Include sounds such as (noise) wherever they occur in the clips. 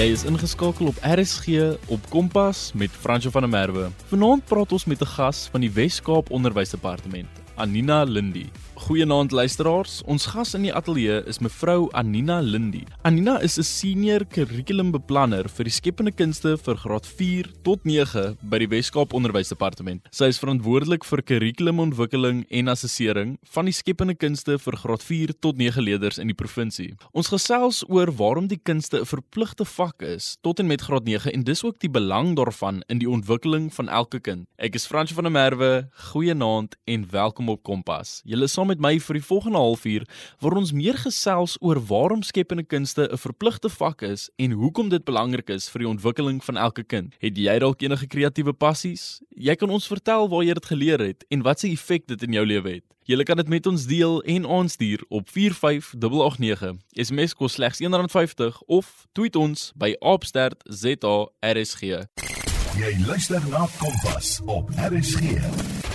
Jy is ingeskakel op RSG op Kompas met Franco van der Merwe. Vanaand praat ons met 'n gas van die Wes-Kaap Onderwysdepartement, Anina Lindi. Goeienaand luisteraars. Ons gas in die ateljee is mevrou Anina Lindi. Anina is 'n senior kurrikulumbeplanner vir die skepende kunste vir graad 4 tot 9 by die Wes-Kaap Onderwysdepartement. Sy is verantwoordelik vir kurrikulumontwikkeling en assessering van die skepende kunste vir graad 4 tot 9 leerders in die provinsie. Ons gesels oor waarom die kunste 'n verpligte vak is tot en met graad 9 en dis ook die belang daarvan in die ontwikkeling van elke kind. Ek is Frans van der Merwe. Goeienaand en welkom op Kompas. Julle is met my vir die volgende halfuur waar ons meer gesels oor waarom skepende kunste 'n verpligte vak is en hoekom dit belangrik is vir die ontwikkeling van elke kind. Het jy dalk enige kreatiewe passies? Jy kan ons vertel waar jy dit geleer het en wat se effek dit in jou lewe het. Jy kan dit met ons deel en aanstuur op 45889. SMS kos slegs R1.50 of tweet ons by @ZARSG. Jy luister na Kompas op RSG.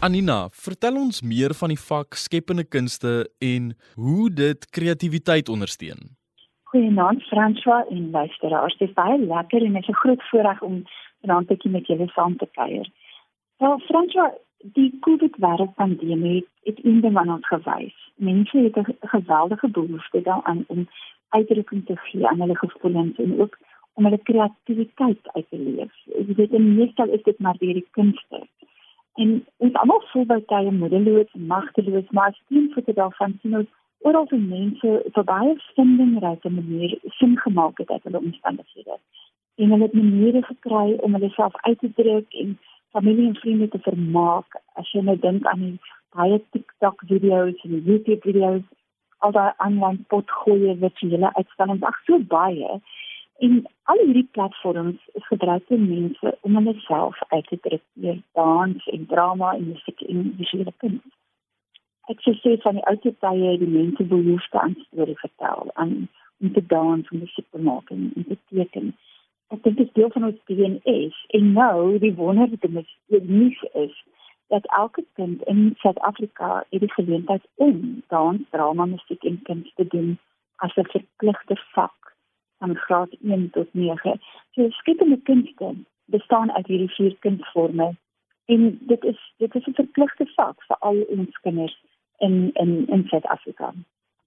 Anina, vertel ons meer van die vak skepende kunste en hoe dit kreatiwiteit ondersteun. Goeienaand François en luisteraars. Dit is baie lekker en 'n groot voorreg om vanaand bietjie met julle saam te kuier. Wel François, die COVID-19 pandemie het, het eendag aan ons gewys. Mense het 'n geweldige behoefte daaraan om uitdrukking te gee aan hulle gevoelens en ook om hulle kreatiwiteit uit te leef. Jy weet, in meestal is dit maar deur die kunste. En ons almal voel baie tye moedeloos en magteloos, maar as teen voete daarvan sien ons oral die mense vir baie vindingryke maniere sin gemaak het uit hulle omstandighede. En hulle het maniere gekry om hulle self uit te druk en familie en vriende te vermaak. As jy nou dink aan die baie TikTok video's en YouTube video's, al daai aanlyn potgoeie hulle uitstallings ag so baie En al hierdie platforms is gebruik deur mense om hulle self uit te druk deur dans en drama en musiek en visuele kuns. Ek sê sê van die ou tye die mense behoefte aan storie vertel, aan om te dans, om musiek te maak en, en te teken. Ek dink dit is deel van ons DNA en nou die wonderlike ding is, dat elke kind in Suid-Afrika het die geleentheid om dans, drama, musiek en kuns te doen as 'n verpligte vak van graad 1 tot 9. So skepende kunste bestaan uit hierdie vier kunsvorme en dit is dit is 'n verpligte vak vir al ons kinders in in in Suid-Afrika.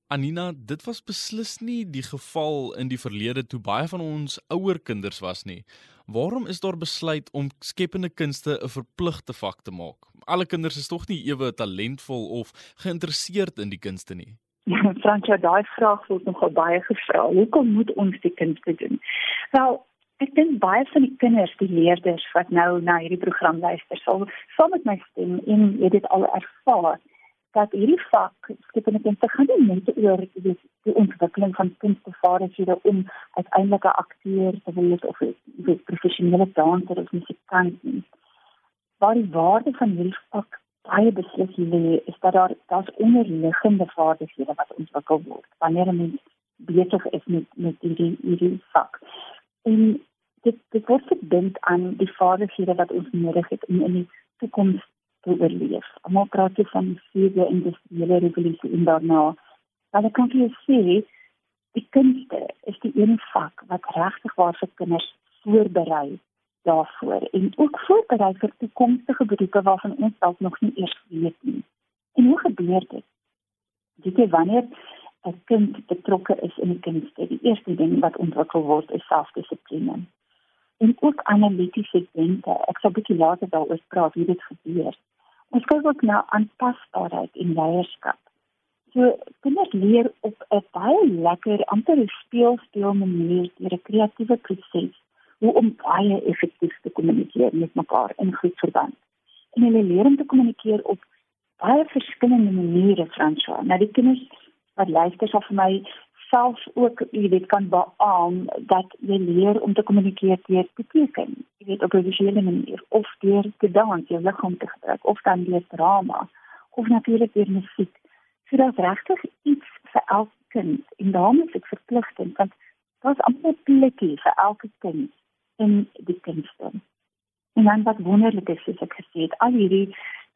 Anina, dit was beslis nie die geval in die verlede toe baie van ons ouer kinders was nie. Waarom is daar besluit om skepende kunste 'n verpligte vak te maak? Alle kinders is tog nie ewe talentvol of geïnteresseerd in die kunste nie. Ja, Fransja, daai vraag word nogal baie gevra. Hoekom moet ons die kunste doen? Wel, ek dink baie van die kinders, die leerders wat nou na hierdie program luister, sal saam met my stem en dit al ervaar dat hierdie vak skepende kunste gaan nie net oor die, die ontwikkeling van kunstevaardighede om uiteindelik 'n akteur te word of 'n professionele danser of musikant nie. Maar die waarde van hierdie vak baie beslis lê is dat daar daar's onderliggende vaardighede wat ontwikkel word wanneer 'n mens besig is met met hierdie hierdie vak. En dit dit word verbind aan die vaardighede wat ons nodig het om in die toekoms te oorleef. Almal praat hier van die vierde industriële revolusie en daarna. Maar ek kan vir jou sê die kunste is die een vak wat regtig waar vir kinders voorberei daarvoor en ook voorberei vir toekomstige beroepe waarvan ons dalk nog nie eers weet nie. En hoe gebeur dit? Dit is wanneer 'n kind betrokke is in die kunste, die eerste ding wat ontwikkel word is selfdissipline. En ook analitiese denke. Ek sal bietjie later daaroor praat hoe dit gebeur. Ons kyk ook na aanpasbaarheid en leierskap. So kinders leer op 'n baie lekker amper speelspeel manier deur 'n kreatiewe proses hoe om baie effektief te kommunikeer met mekaar in groepsverband. En hulle leer om te kommunikeer op baie verskillende maniere, Franswa. Nou die kinders wat luister sal vir my self ook, jy weet, kan beamoen dat jy leer om te kommunikeer deur te teken. Jy weet op 'n visuele manier of deur te dans, jou liggaam te gebruik of dan deur drama of natuurlik deur musiek. So daar's regtig iets vir elke kind en daarom is dit verpligtend want daar's amper plekkie vir elke kind in die kunste. En dan wat wonderlik is, soos ek gesê het, al hierdie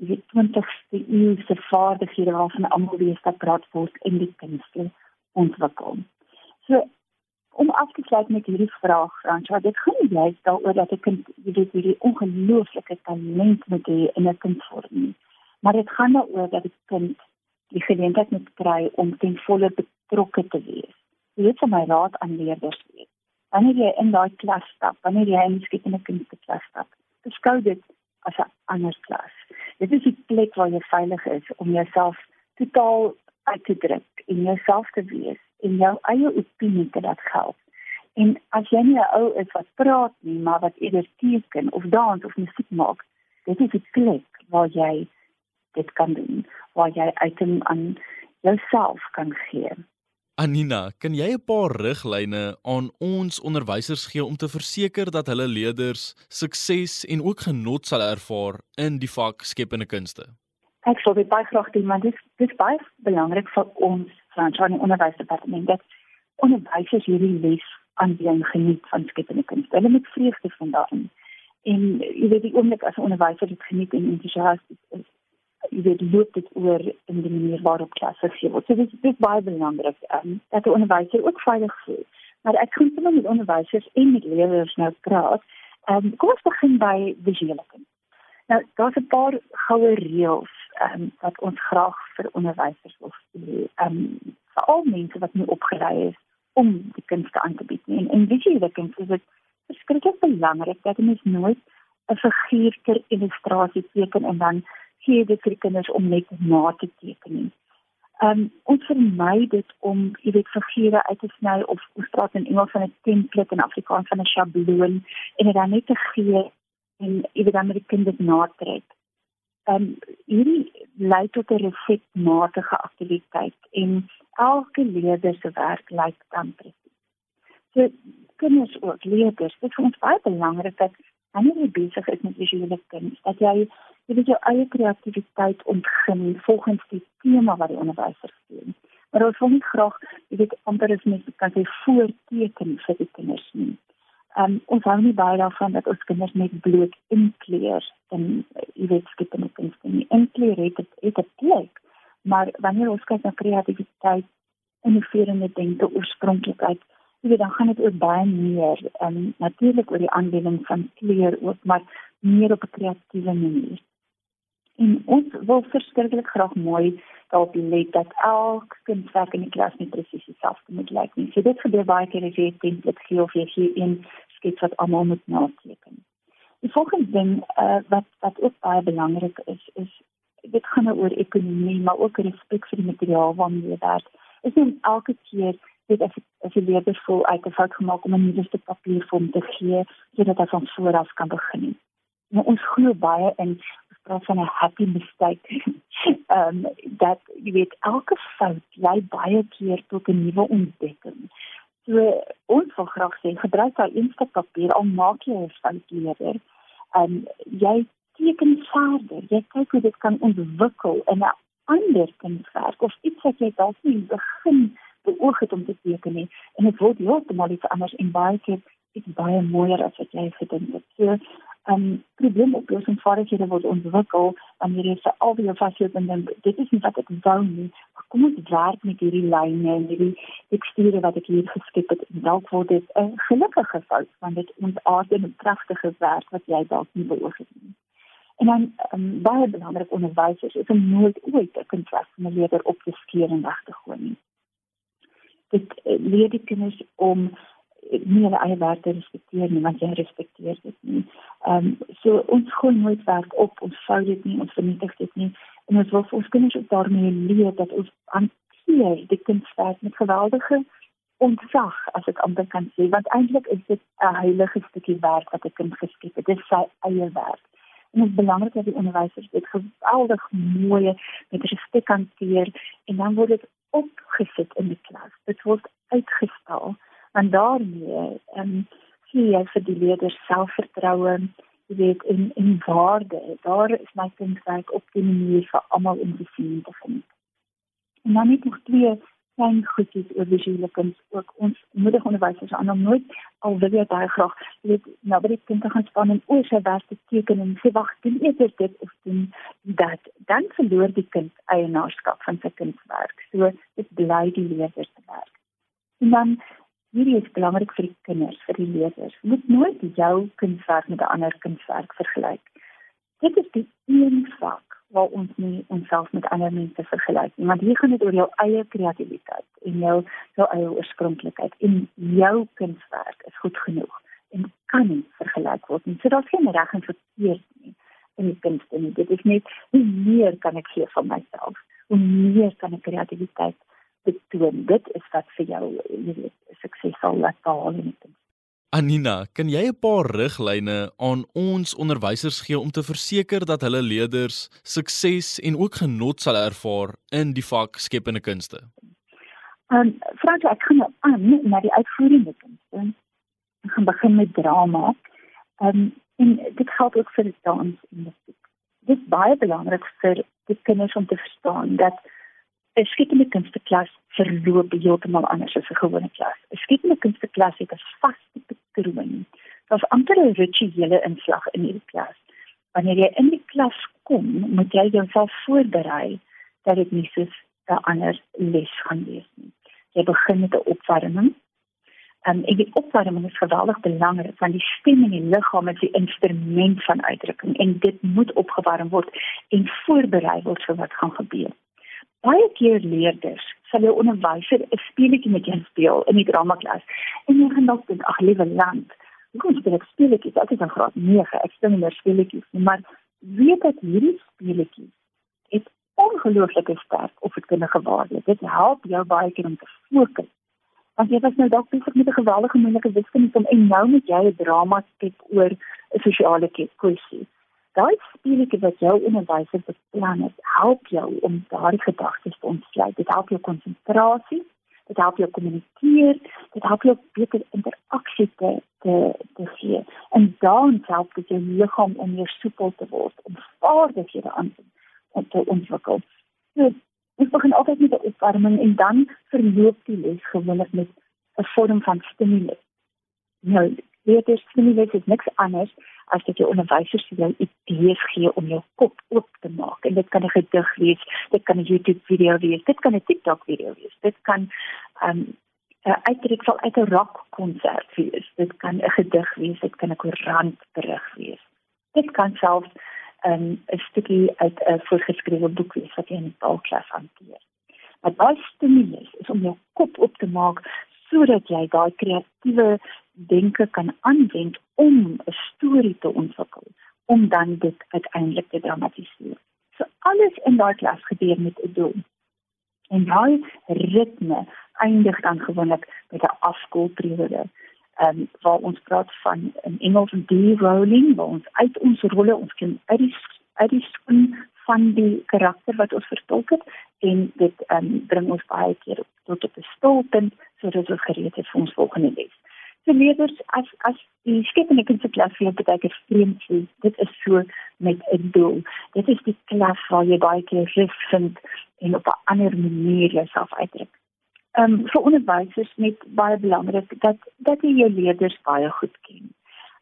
die 20ste eeu se vaardighede waarvan almal weet dat praat word in die kunste ontwikkel. So om af te sluit met hierdie vraag, Frans, wat dit gaan jy daaroor dat 'n kind weet hierdie ongelooflike talent moet hê in 'n kind vorm. Maar dit gaan daaroor dat 'n kind die geleentheid moet kry om ten volle betrokke te wees. Dit is my raad aan leerders weet. Wanneer jy in daai klas stap, wanneer jy in skikkende kindse klas stap, beskou dit as 'n ander klas. Dit is die plek waar jy veilig is om jouself totaal uit te druk en jouself te wees en jou eie opinie te laat geld. En as jy nie 'n ou is wat praat nie, maar wat eerder teken of dans of musiek maak, dit is 'n plek waar jy dit kan doen, waar jy uiting aan jouself kan gee. Anina, kan jy 'n paar riglyne aan ons onderwysers gee om te verseker dat hulle leerders sukses en ook genot sal ervaar in die vak skepende kunste? Ek sou dit baie graag doen, want dit is baie belangrik vir ons Fransjoen onderwysdepartement dat onderwysers hierdie les aanbieding geniet van skepende kunst. Hulle moet vreugde van daarin. En jy weet die oomblik as 'n onderwyser dit geniet en entoesiasties is, jy weet loop dit oor in die manier waarop klasse gee word. So dit is baie belangrik um, dat die onderwyser ook veilig voel. Maar ek kan sommer met onderwysers en met leerders nou praat. Um, kom ons begin by visuele kunst. Nou, daar's 'n paar goue reëls ehm um, wat ons graag vir onderwysers wil sê. Ehm um, vir al mense wat nie opgelei is om die kunste aan te bied nie. En in visuele kunst is dit verskriklik belangrik dat jy nooit 'n figuur ter illustrasie teken en dan gee dit vir kinders om net na te teken nie. Ehm um, ons vermy dit om jy weet figure uit te sny of ons praat in Engels van 'n template en Afrikaans van 'n sjabloon en dit dan net te gee en jy weet dan met die kinders natrek. Ehm um, hierdie lei tot 'n resepmatige aktiwiteit en elke leerder se werk lyk dan presies. So kinders ook leerders, dit is ons baie belangrik dat wanneer jy besig is met visuele kuns, dat jy jy weet jou eie kreatiwiteit ontgin volgens die tema wat die onderwyser gee. Maar ons wil nie graag jy weet amper is net kan jy voorteken vir die kinders nie. Um, ons hou nie baie daarvan dat ons kinders net bloot inkleer en jy weet skepende kunste nie. Inkleer het het, 'n plek, maar wanneer ons kyk na kreatiwiteit en innoverende denke oorspronklikheid, weet dan gaan dit oor baie meer en um, natuurlik oor die aanwending van kleur ook, maar meer op 'n kreatiewe manier. En ons wil verskriklik graag mooi daarop let dat elke kunswerk in die klas nie presies dieselfde moet lyk nie. So dit gebeur baie keer as jy 'n template gee of jy gee een skets wat almal moet nateken. Die volgende ding uh, wat wat ook baie belangrik is is dit gaan nou oor ekonomie maar ook respek vir die materiaal waarmee jy werk. Is nie elke keer dit as as jy leerders voel uit 'n fout gemaak om 'n nuwe papier vir hom te gee sodat hy van voor af kan begin. Nou, ons glo baie in praat van 'n happy mistake. Ehm (laughs) um, dat jy weet elke fout lei baie keer tot 'n nuwe ontdekking. So ons wil graag sê gebruik daai instek papier al maak jy 'n fout leerder. En jy teken verder. Jy kyk hoe dit kan ontwikkel in 'n ander kunswerk of iets wat jy dalk nie begin beoog het om te teken nie. En dit word heeltemal iets anders en baie keer iets baie mooier as wat jy gedink het. So um, probleemoplossingsvaardighede word ontwikkel wanneer jy vir al fasieë en dan dit is nie wat ek wou nie. Kom ons werk met hierdie lyne en hierdie teksture wat ek hier geskep het. Dalk word dit 'n gelukkige fout want dit ontaard 'n pragtige werk wat jy dalk nie beoog het nie. En dan um, baie belangrik onderwysers is om nooit ooit 'n kontras met 'n leerder op te skeer en weg te gooi nie. Dit uh, leer die kinders om nie hulle eie te respekteer nie, want jy respekteer dit nie. Ehm um, so ons gooi nooit werk op, ons vou dit nie, ons vernietig dit nie. En ons wil ons kinders ook daarmee leer dat ons hanteer die kunswerk met geweldige ontzag as ek amper kan sê, want eintlik is dit 'n heilige stukkie werk wat 'n kind geskep het. Dit is sy eie werk. En dit is belangrik dat die onderwysers dit geweldig mooi met respek hanteer en dan word dit opgesit in die klas. Dit word uitgestal en daarmee ehm um, gee jy vir die leerders selfvertroue jy weet in in waarde. Daar is my kindwerk op die manier vir almal in die sien te vind en dan net nog twee klein goedjies oor visuele kuns ook ons moedig onderwysers aan om nooit al wil jy baie graag jy weet nou by die kind gaan span en oor sy beste teken en sê wag doen eers dit of doen dat. Dan verloor die kind eienaarskap van sy kindwerk so dit bly die leerders se werk. En dan hierdie is belangrik vir die kinders, vir die leerders. Jy moet nooit jou kunswerk met 'n ander kunswerk vergelyk. Dit is die een vak waar ons nie onsself met ander mense vergelyk nie, want hier gaan dit oor jou eie kreatiwiteit en jou jou eie oorspronklikheid en jou kunswerk is goed genoeg en kan nie vergelyk word nie. So daar's geen reg en verkeerd nie in die kunste nie. Dit is net hoe meer kan ek gee van myself, hoe meer kan ek kreatiwiteit betoon. Dit is wat vir jou sukses sal laat behaal in kunst. Anina, kan jy 'n paar riglyne aan ons onderwysers gee om te verseker dat hulle leerders sukses en ook genot sal ervaar in die vak skepende kunste? Um, Frans, ek gaan nou aan na die uitvoerende kunste gaan begin met drama. Um, en dit help ook vir dans en musiek. Dit is baie belangrik vir die kinders om te verstaan dat 'n skikkende kunsteklas verloop heeltemal anders as 'n gewone klas. 'n Skikkende kunsteklas het 'n vaste patroon. Daar's amper 'n rituele inslag in hierdie klas. Wanneer jy in die klas kom, moet jy jouself voorberei dat dit nie soos 'n ander les gaan wees nie. Jy begin met 'n opwarming Um, en die opwarming is geweldig belangrik want die stem en die liggaam is die instrument van uitdrukking en dit moet opgewarm word en voorberei word vir wat gaan gebeur. Baie keer leerders sal jou onderwyser 'n speletjie met jou speel in die dramaklas en jy gaan dalk dink ag liewe land, hoe kom dit ek speletjies altyd in graad 9 ek stem meer speletjies nie, maar weet dat hierdie speletjies is ongelooflik sterk op het kindige waarde. Dit help jou baie keer om te fokus want jy was nou dalk besig met 'n geweldige moeilike wiskunde en nou moet jy 'n drama skep oor 'n sosiale kwessie. Daai speletjie wat jou onderwyser beplan het, help jou om daardie gedagtes te ontsluit. Dit help jou konsentrasie, dit help jou kommunikeer, dit help jou beter interaksie te te te hê. En dan help dit jou liggaam om meer soepel te word om vaardighede aan te ontwikkel. So, Ons begin altyd met 'n opwarming en dan verloop die les gewoonlik met 'n vorm van stimulus. Nou, hierdie stimulus is niks anders as dat jy onderwysers vir jou idees gee om jou kop oop te maak. En dit kan 'n gedig wees, dit kan 'n YouTube video wees, dit kan 'n TikTok video wees. Dit kan ehm um, uitdruk sal uit 'n rock konsert wees. Dit kan 'n gedig wees, dit kan 'n koerant berig wees. Dit kan selfs um, 'n stukkie uit 'n voorgeskrewe boek wees wat jy in die taalklas hanteer. Maar daai stimulus is om jou kop op te maak sodat jy daai kreatiewe denke kan aanwend om 'n storie te ontwikkel om dan dit uiteindelik te dramatiseer. So alles in daai klas gebeur met 'n doel. En daai ritme eindig dan gewoonlik met 'n afskoolperiode ehm um, waar ons praat van 'n Engels de-rolling waar ons uit ons rolle ons kan uit die uit die skoen van die karakter wat ons vertolk het en dit ehm um, bring ons baie keer tot op 'n stilpunt sodat ons gereed is vir ons volgende les. So leerders as as die skepende kunsklas vir baie keer vreemd is, dit is so met 'n doel. Dit is die klas waar jy baie keer rus vind en op 'n ander manier jouself uitdruk ehm um, vir onderwysers net baie belangrik dat dat jy jou leerders baie goed ken.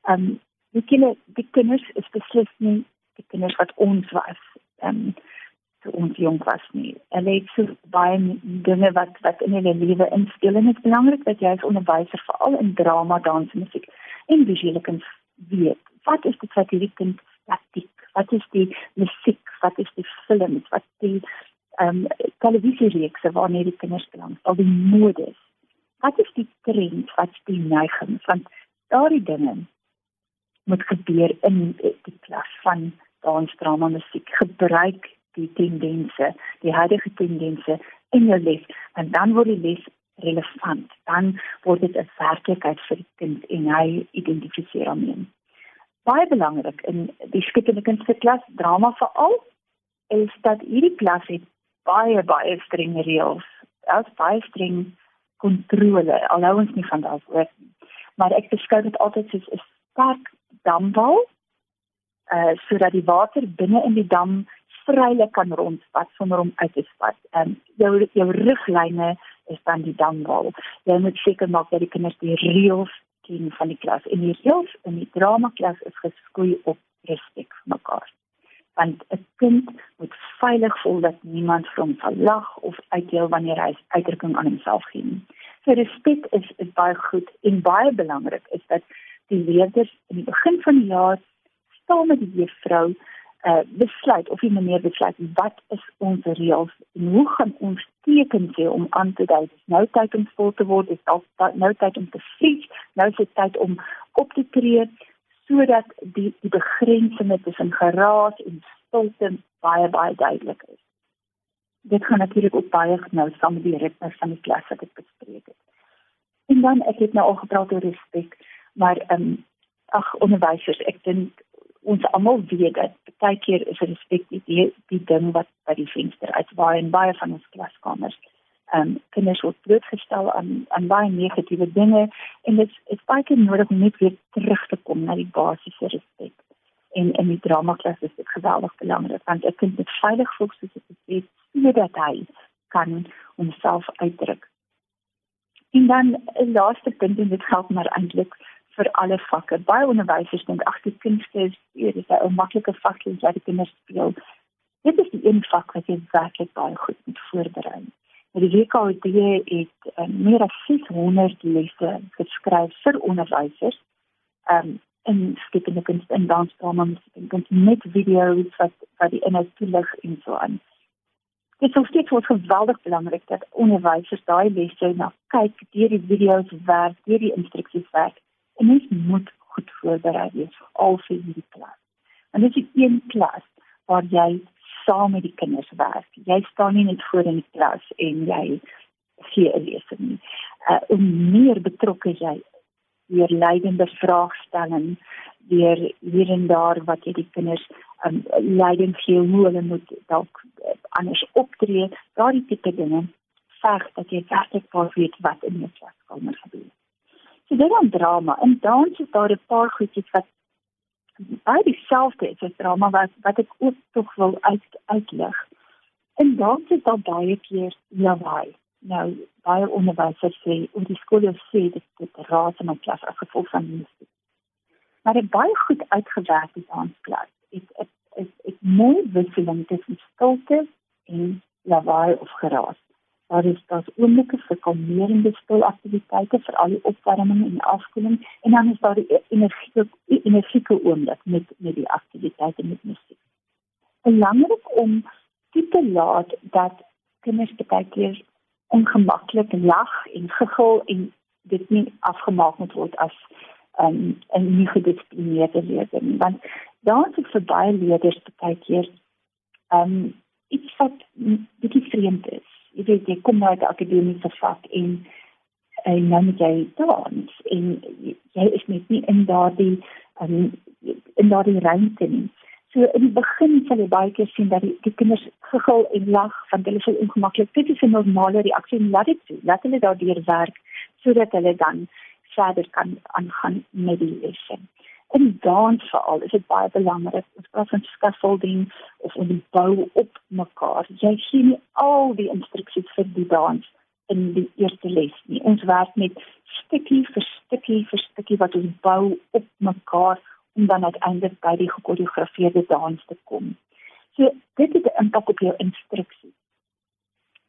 Ehm um, die kinders die kinders is beslis nie die kinders wat ons was. Ehm um, ons jong was nie. Hulle het so baie dinge wat wat in hulle lewe inspel en dit is belangrik dat jy as onderwyser veral in drama, dans en musiek en visuele kuns weet. Wat is die strategie kind taktik? Wat is die musiek? Wat is die films? Wat die ehm um, televisiereekse waarna die kinders belang, al die modes. Wat is die trend, wat is die neiging van daardie dinge moet gebeur in die klas van dans, drama, musiek. Gebruik die tendense, die huidige tendense in jou les en dan word die les relevant. Dan word dit 'n werklikheid vir die kind en hy identifiseer daarmee. Baie belangrik in die skikkende kunstklas drama veral is dat hierdie klas het baie baie streng reëls. Daar's baie streng kontrole. Alhou ons nie van daardie woord nie. Maar ek beskou dit altyd soos 'n sterk damwal uh sodat die water binne in die dam vrylik kan rondpad sonder om uit te spat. Ehm um, jou jou riglyne is dan die damwal. Jy moet seker maak dat die kinders die reëls ken van die klas. En die reëls in die drama klas is geskoei op respek vir mekaar want 'n kind moet veilig voel dat niemand vir hom sal lag of uitdeel wanneer hy uitdrukking aan homself gee. So respek is is baie goed en baie belangrik is dat die leerders in die begin van die jaar staan met die juffrou uh besluit of die meneer besluit wat is ons reëls en hoe gaan ons teken sê om aan te dui? Dis nou tyd om vol te word dis al nou tyd om te vlieg nou is dit tyd om op te tree sodat die die begrensings tussen geraas en stilte baie baie duidelik is. Dit gaan natuurlik ook baie nou saam met die ritme van die klas wat ek bespreek het. En dan ek het nou al gepraat oor respek maar ehm um, ag onderwysers ek dink ons almal weet dat baie keer is respek die, die die ding wat by die venster uitwaai en baie van ons klaskamers. Ehm um, kinders word blootgestel aan aan baie negatiewe dinge en dit is baie keer nodig om net weer terug te kom na die basiese respek. En in die drama klas is dit geweldig belangrik want 'n kind moet veilig voel soos dit sê sodat hy kan homself uitdruk. En dan 'n laaste punt en dit help maar eintlik vir alle vakke. Baie onderwysers dink ag die kunste is is 'n maklike vak wat die kinders speel. Dit is die een vak wat jy werklik baie goed moet voorberei. Maar die WKD het uh, meer as 600 lesse geskryf vir onderwysers. Um in skepende kunst en dansdrama musiek met video's wat wat die inhoud toelig en so aan. Dit is steeds wat geweldig belangrik dat onderwysers daai lesse na kyk, deur die video's werk, deur die instruksies werk En mens moet goed voorberei wees vir al vir hierdie klas. En dit is een klas waar jy saam met die kinders werk. Jy staan nie net voor in die klas en jy gee 'n lesing nie. Uh om meer betrokke jy deur leidende vraagstelling, deur hier en daar wat jy die kinders um, leiding gee hoe hulle moet dalk uh, anders optree, daardie tipe dinge verg dat jy werklik weet wat in jou klaskamer gebeur. So dit is drama. En dan is daar 'n paar goedjies wat baie dieselfde is as drama wat wat ek ook tog wil uit uitlig. En dan is daar baie keer lawaai. Nou baie onderwysers sê oor die skole sê dit dit raas in my klas as gevolg van musiek. Maar dit baie goed uitgewerk is aan klas. Dit is is is mooi wisseling tussen stilte en lawaai of geraas. Daar is daar oomblikke vir kalmerende stilaktiwiteite vir al die opwarming en afkoeling en dan is daar die energieke energieke oomblik met met die aktiwiteite met musiek. Belangrik om dit te laat dat kinders baie keer ongemaklik lag en gegil en dit nie afgemaak moet word as um, 'n nie gedisciplineerde leerder nie want daar is vir baie leerders baie keer um iets wat bietjie vreemd is jy weet jy kom uit 'n akademiese vak en en nou moet jy dans en jy is net nie in daardie um, in daardie ruimte nie. So in die begin sal jy baie keer sien dat die, die kinders gegil en lag van hulle voel ongemaklik. Dit is 'n normale reaksie en laat dit toe. Laat hulle daardeur werk sodat hulle dan verder kan aangaan met die lesse in dans veral is dit baie belangrik. Ons praat van scaffolding of om die bou op mekaar. Jy sien al die instruksies vir die dans in die eerste les nie. Ons werk met stukkie vir stukkie vir stukkie wat ons bou op mekaar om dan uiteindelik by die gekoreografeerde dans te kom. So dit het 'n impak op jou instruksie.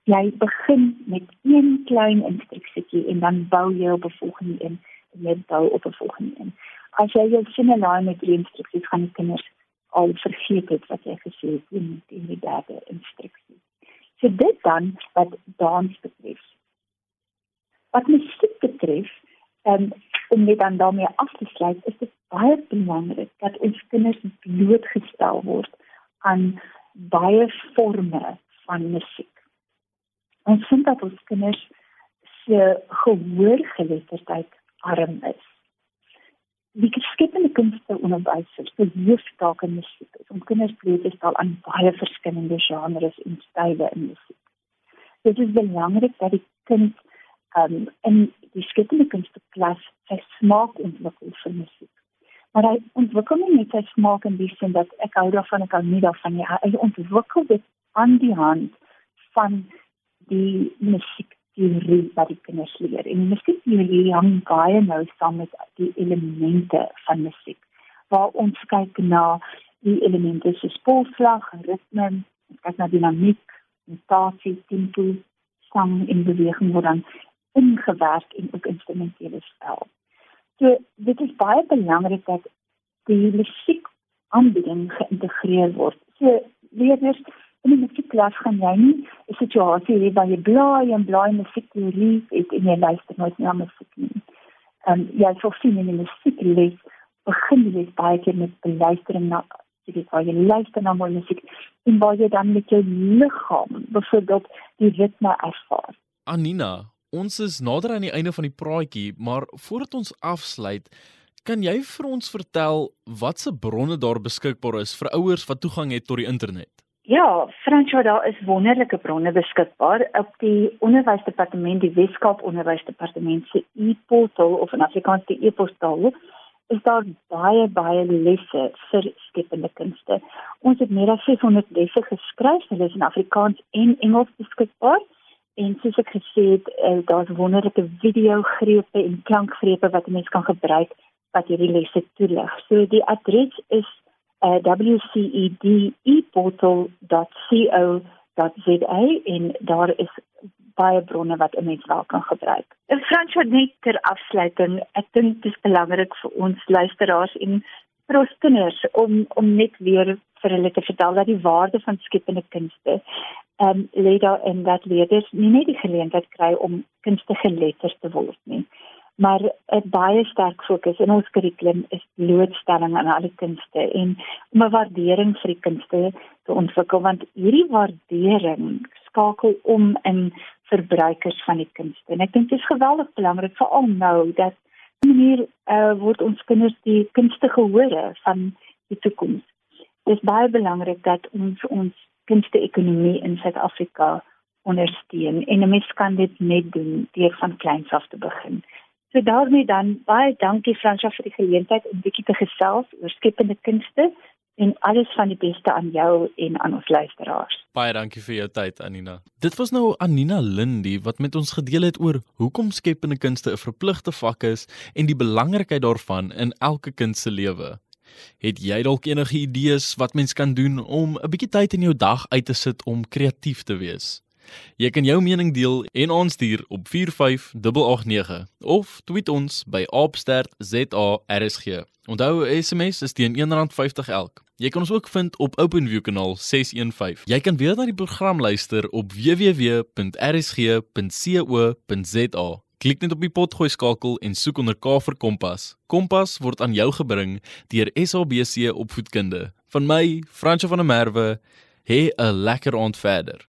Jy begin met een klein instruksietjie en dan bou jy op 'n volgende een en jy bou op 'n volgende een as jy jou sinne laai met die instruksies gaan kinders al vergeet het wat jy gesê het in die, die derde instruksie. So dit dan wat dans betref. Wat musiek betref, um, om net dan daarmee af te sluit, is dit baie belangrik dat ons kinders blootgestel word aan baie forme van musiek. Ons vind dat ons kinders se gehoorgeletterdheid arm is die skepende kunste onderwysers se hooftaak in musiek is om kinders bloot te stel aan baie verskillende genres en style in musiek. Dit is belangrik dat die kind um, in die skepende kunste klas sy smaak ontwikkel vir musiek. Maar hy ontwikkel nie net sy smaak in die sin dat ek hou daarvan ek hou nie daarvan nie. Hy ontwikkel dit aan die hand van die musiek teorie wat die kinders leer. En musiek teorie hang baie nou saam met die elemente van musiek. Waar ons kyk na die elemente soos spoorslag, ritme, kyk na dinamiek, notasie, tempo, sang en beweging word dan ingewerk en ook instrumentele spel. So dit is baie belangrik dat die musiek aanbieding geïntegreer word. So leerders in die musiekklas gaan jy nie 'n situasie hê waar jy blaai en blaai musiek teorie het en jy luister nooit na musiek nie. Ehm jy sal sien in die musiekles begin jy baie keer met beluistering na jy waar jy luister na mooi musiek en waar jy dan met jou liggaam byvoorbeeld die ritme ervaar. Anina, ons is nader aan die einde van die praatjie, maar voordat ons afsluit, kan jy vir ons vertel watse bronne daar beskikbaar is vir ouers wat toegang het tot die internet? Ja, Fransjo, daar is wonderlike bronne beskikbaar op die Onderwysdepartement, die Weskaap Onderwysdepartement se e-portal of in Afrikaans die e-postal. Is daar baie baie lesse vir skepende kunste. Ons het meer as 600 lesse geskryf, hulle is in Afrikaans en Engels beskikbaar. En soos ek gesê het, eh, daar's wonderlike video-grepe en klankgrepe wat 'n mens kan gebruik wat hierdie lesse toelig. So die adres is uh, wcedeportal.co.za en daar is baie bronne wat 'n mens wel kan gebruik. En Fransjo net ter afsluiting, ek dink dit is belangrik vir ons luisteraars en vir ons kinders om om net weer vir hulle te vertel dat die waarde van skepende kunste ehm um, lê daar in dat leerders nie net die geleentheid kry om kunstige letters te word nie maar 'n baie sterk fokus in ons kurrikulum is blootstelling aan alle kunste en om 'n waardering vir die kunste te ontwikkel want hierdie waardering skakel om in verbruikers van die kunste en ek dink dit is geweldig belangrik veral nou dat hier uh, word ons kinders die kunste gehore van die toekoms. Dit is baie belangrik dat ons ons kunste ekonomie in Suid-Afrika ondersteun en 'n mens kan dit net doen deur van kleins af te begin. So daarmee dan baie dankie Fransja vir die geleentheid om bietjie te gesels oor skepende kunste en alles van die beste aan jou en aan ons luisteraars. Baie dankie vir jou tyd Anina. Dit was nou Anina Lindy wat met ons gedeel het oor hoekom skepende kunste 'n verpligte vak is en die belangrikheid daarvan in elke kind se lewe. Het jy dalk enige idees wat mens kan doen om 'n bietjie tyd in jou dag uit te sit om kreatief te wees? Jy kan jou mening deel en ons stuur op 45889 of tweet ons by @stertzARSG. Onthou SMS is teen R1.50 elk. Jy kan ons ook vind op OpenView kanaal 615. Jy kan weer na die program luister op www.rsg.co.za. Klik net op die potgooi skakel en soek onder K vir Kompas. Kompas word aan jou gebring deur SABC Opvoedkunde. Van my, Fransjo van der Merwe, hê 'n lekker aand verder.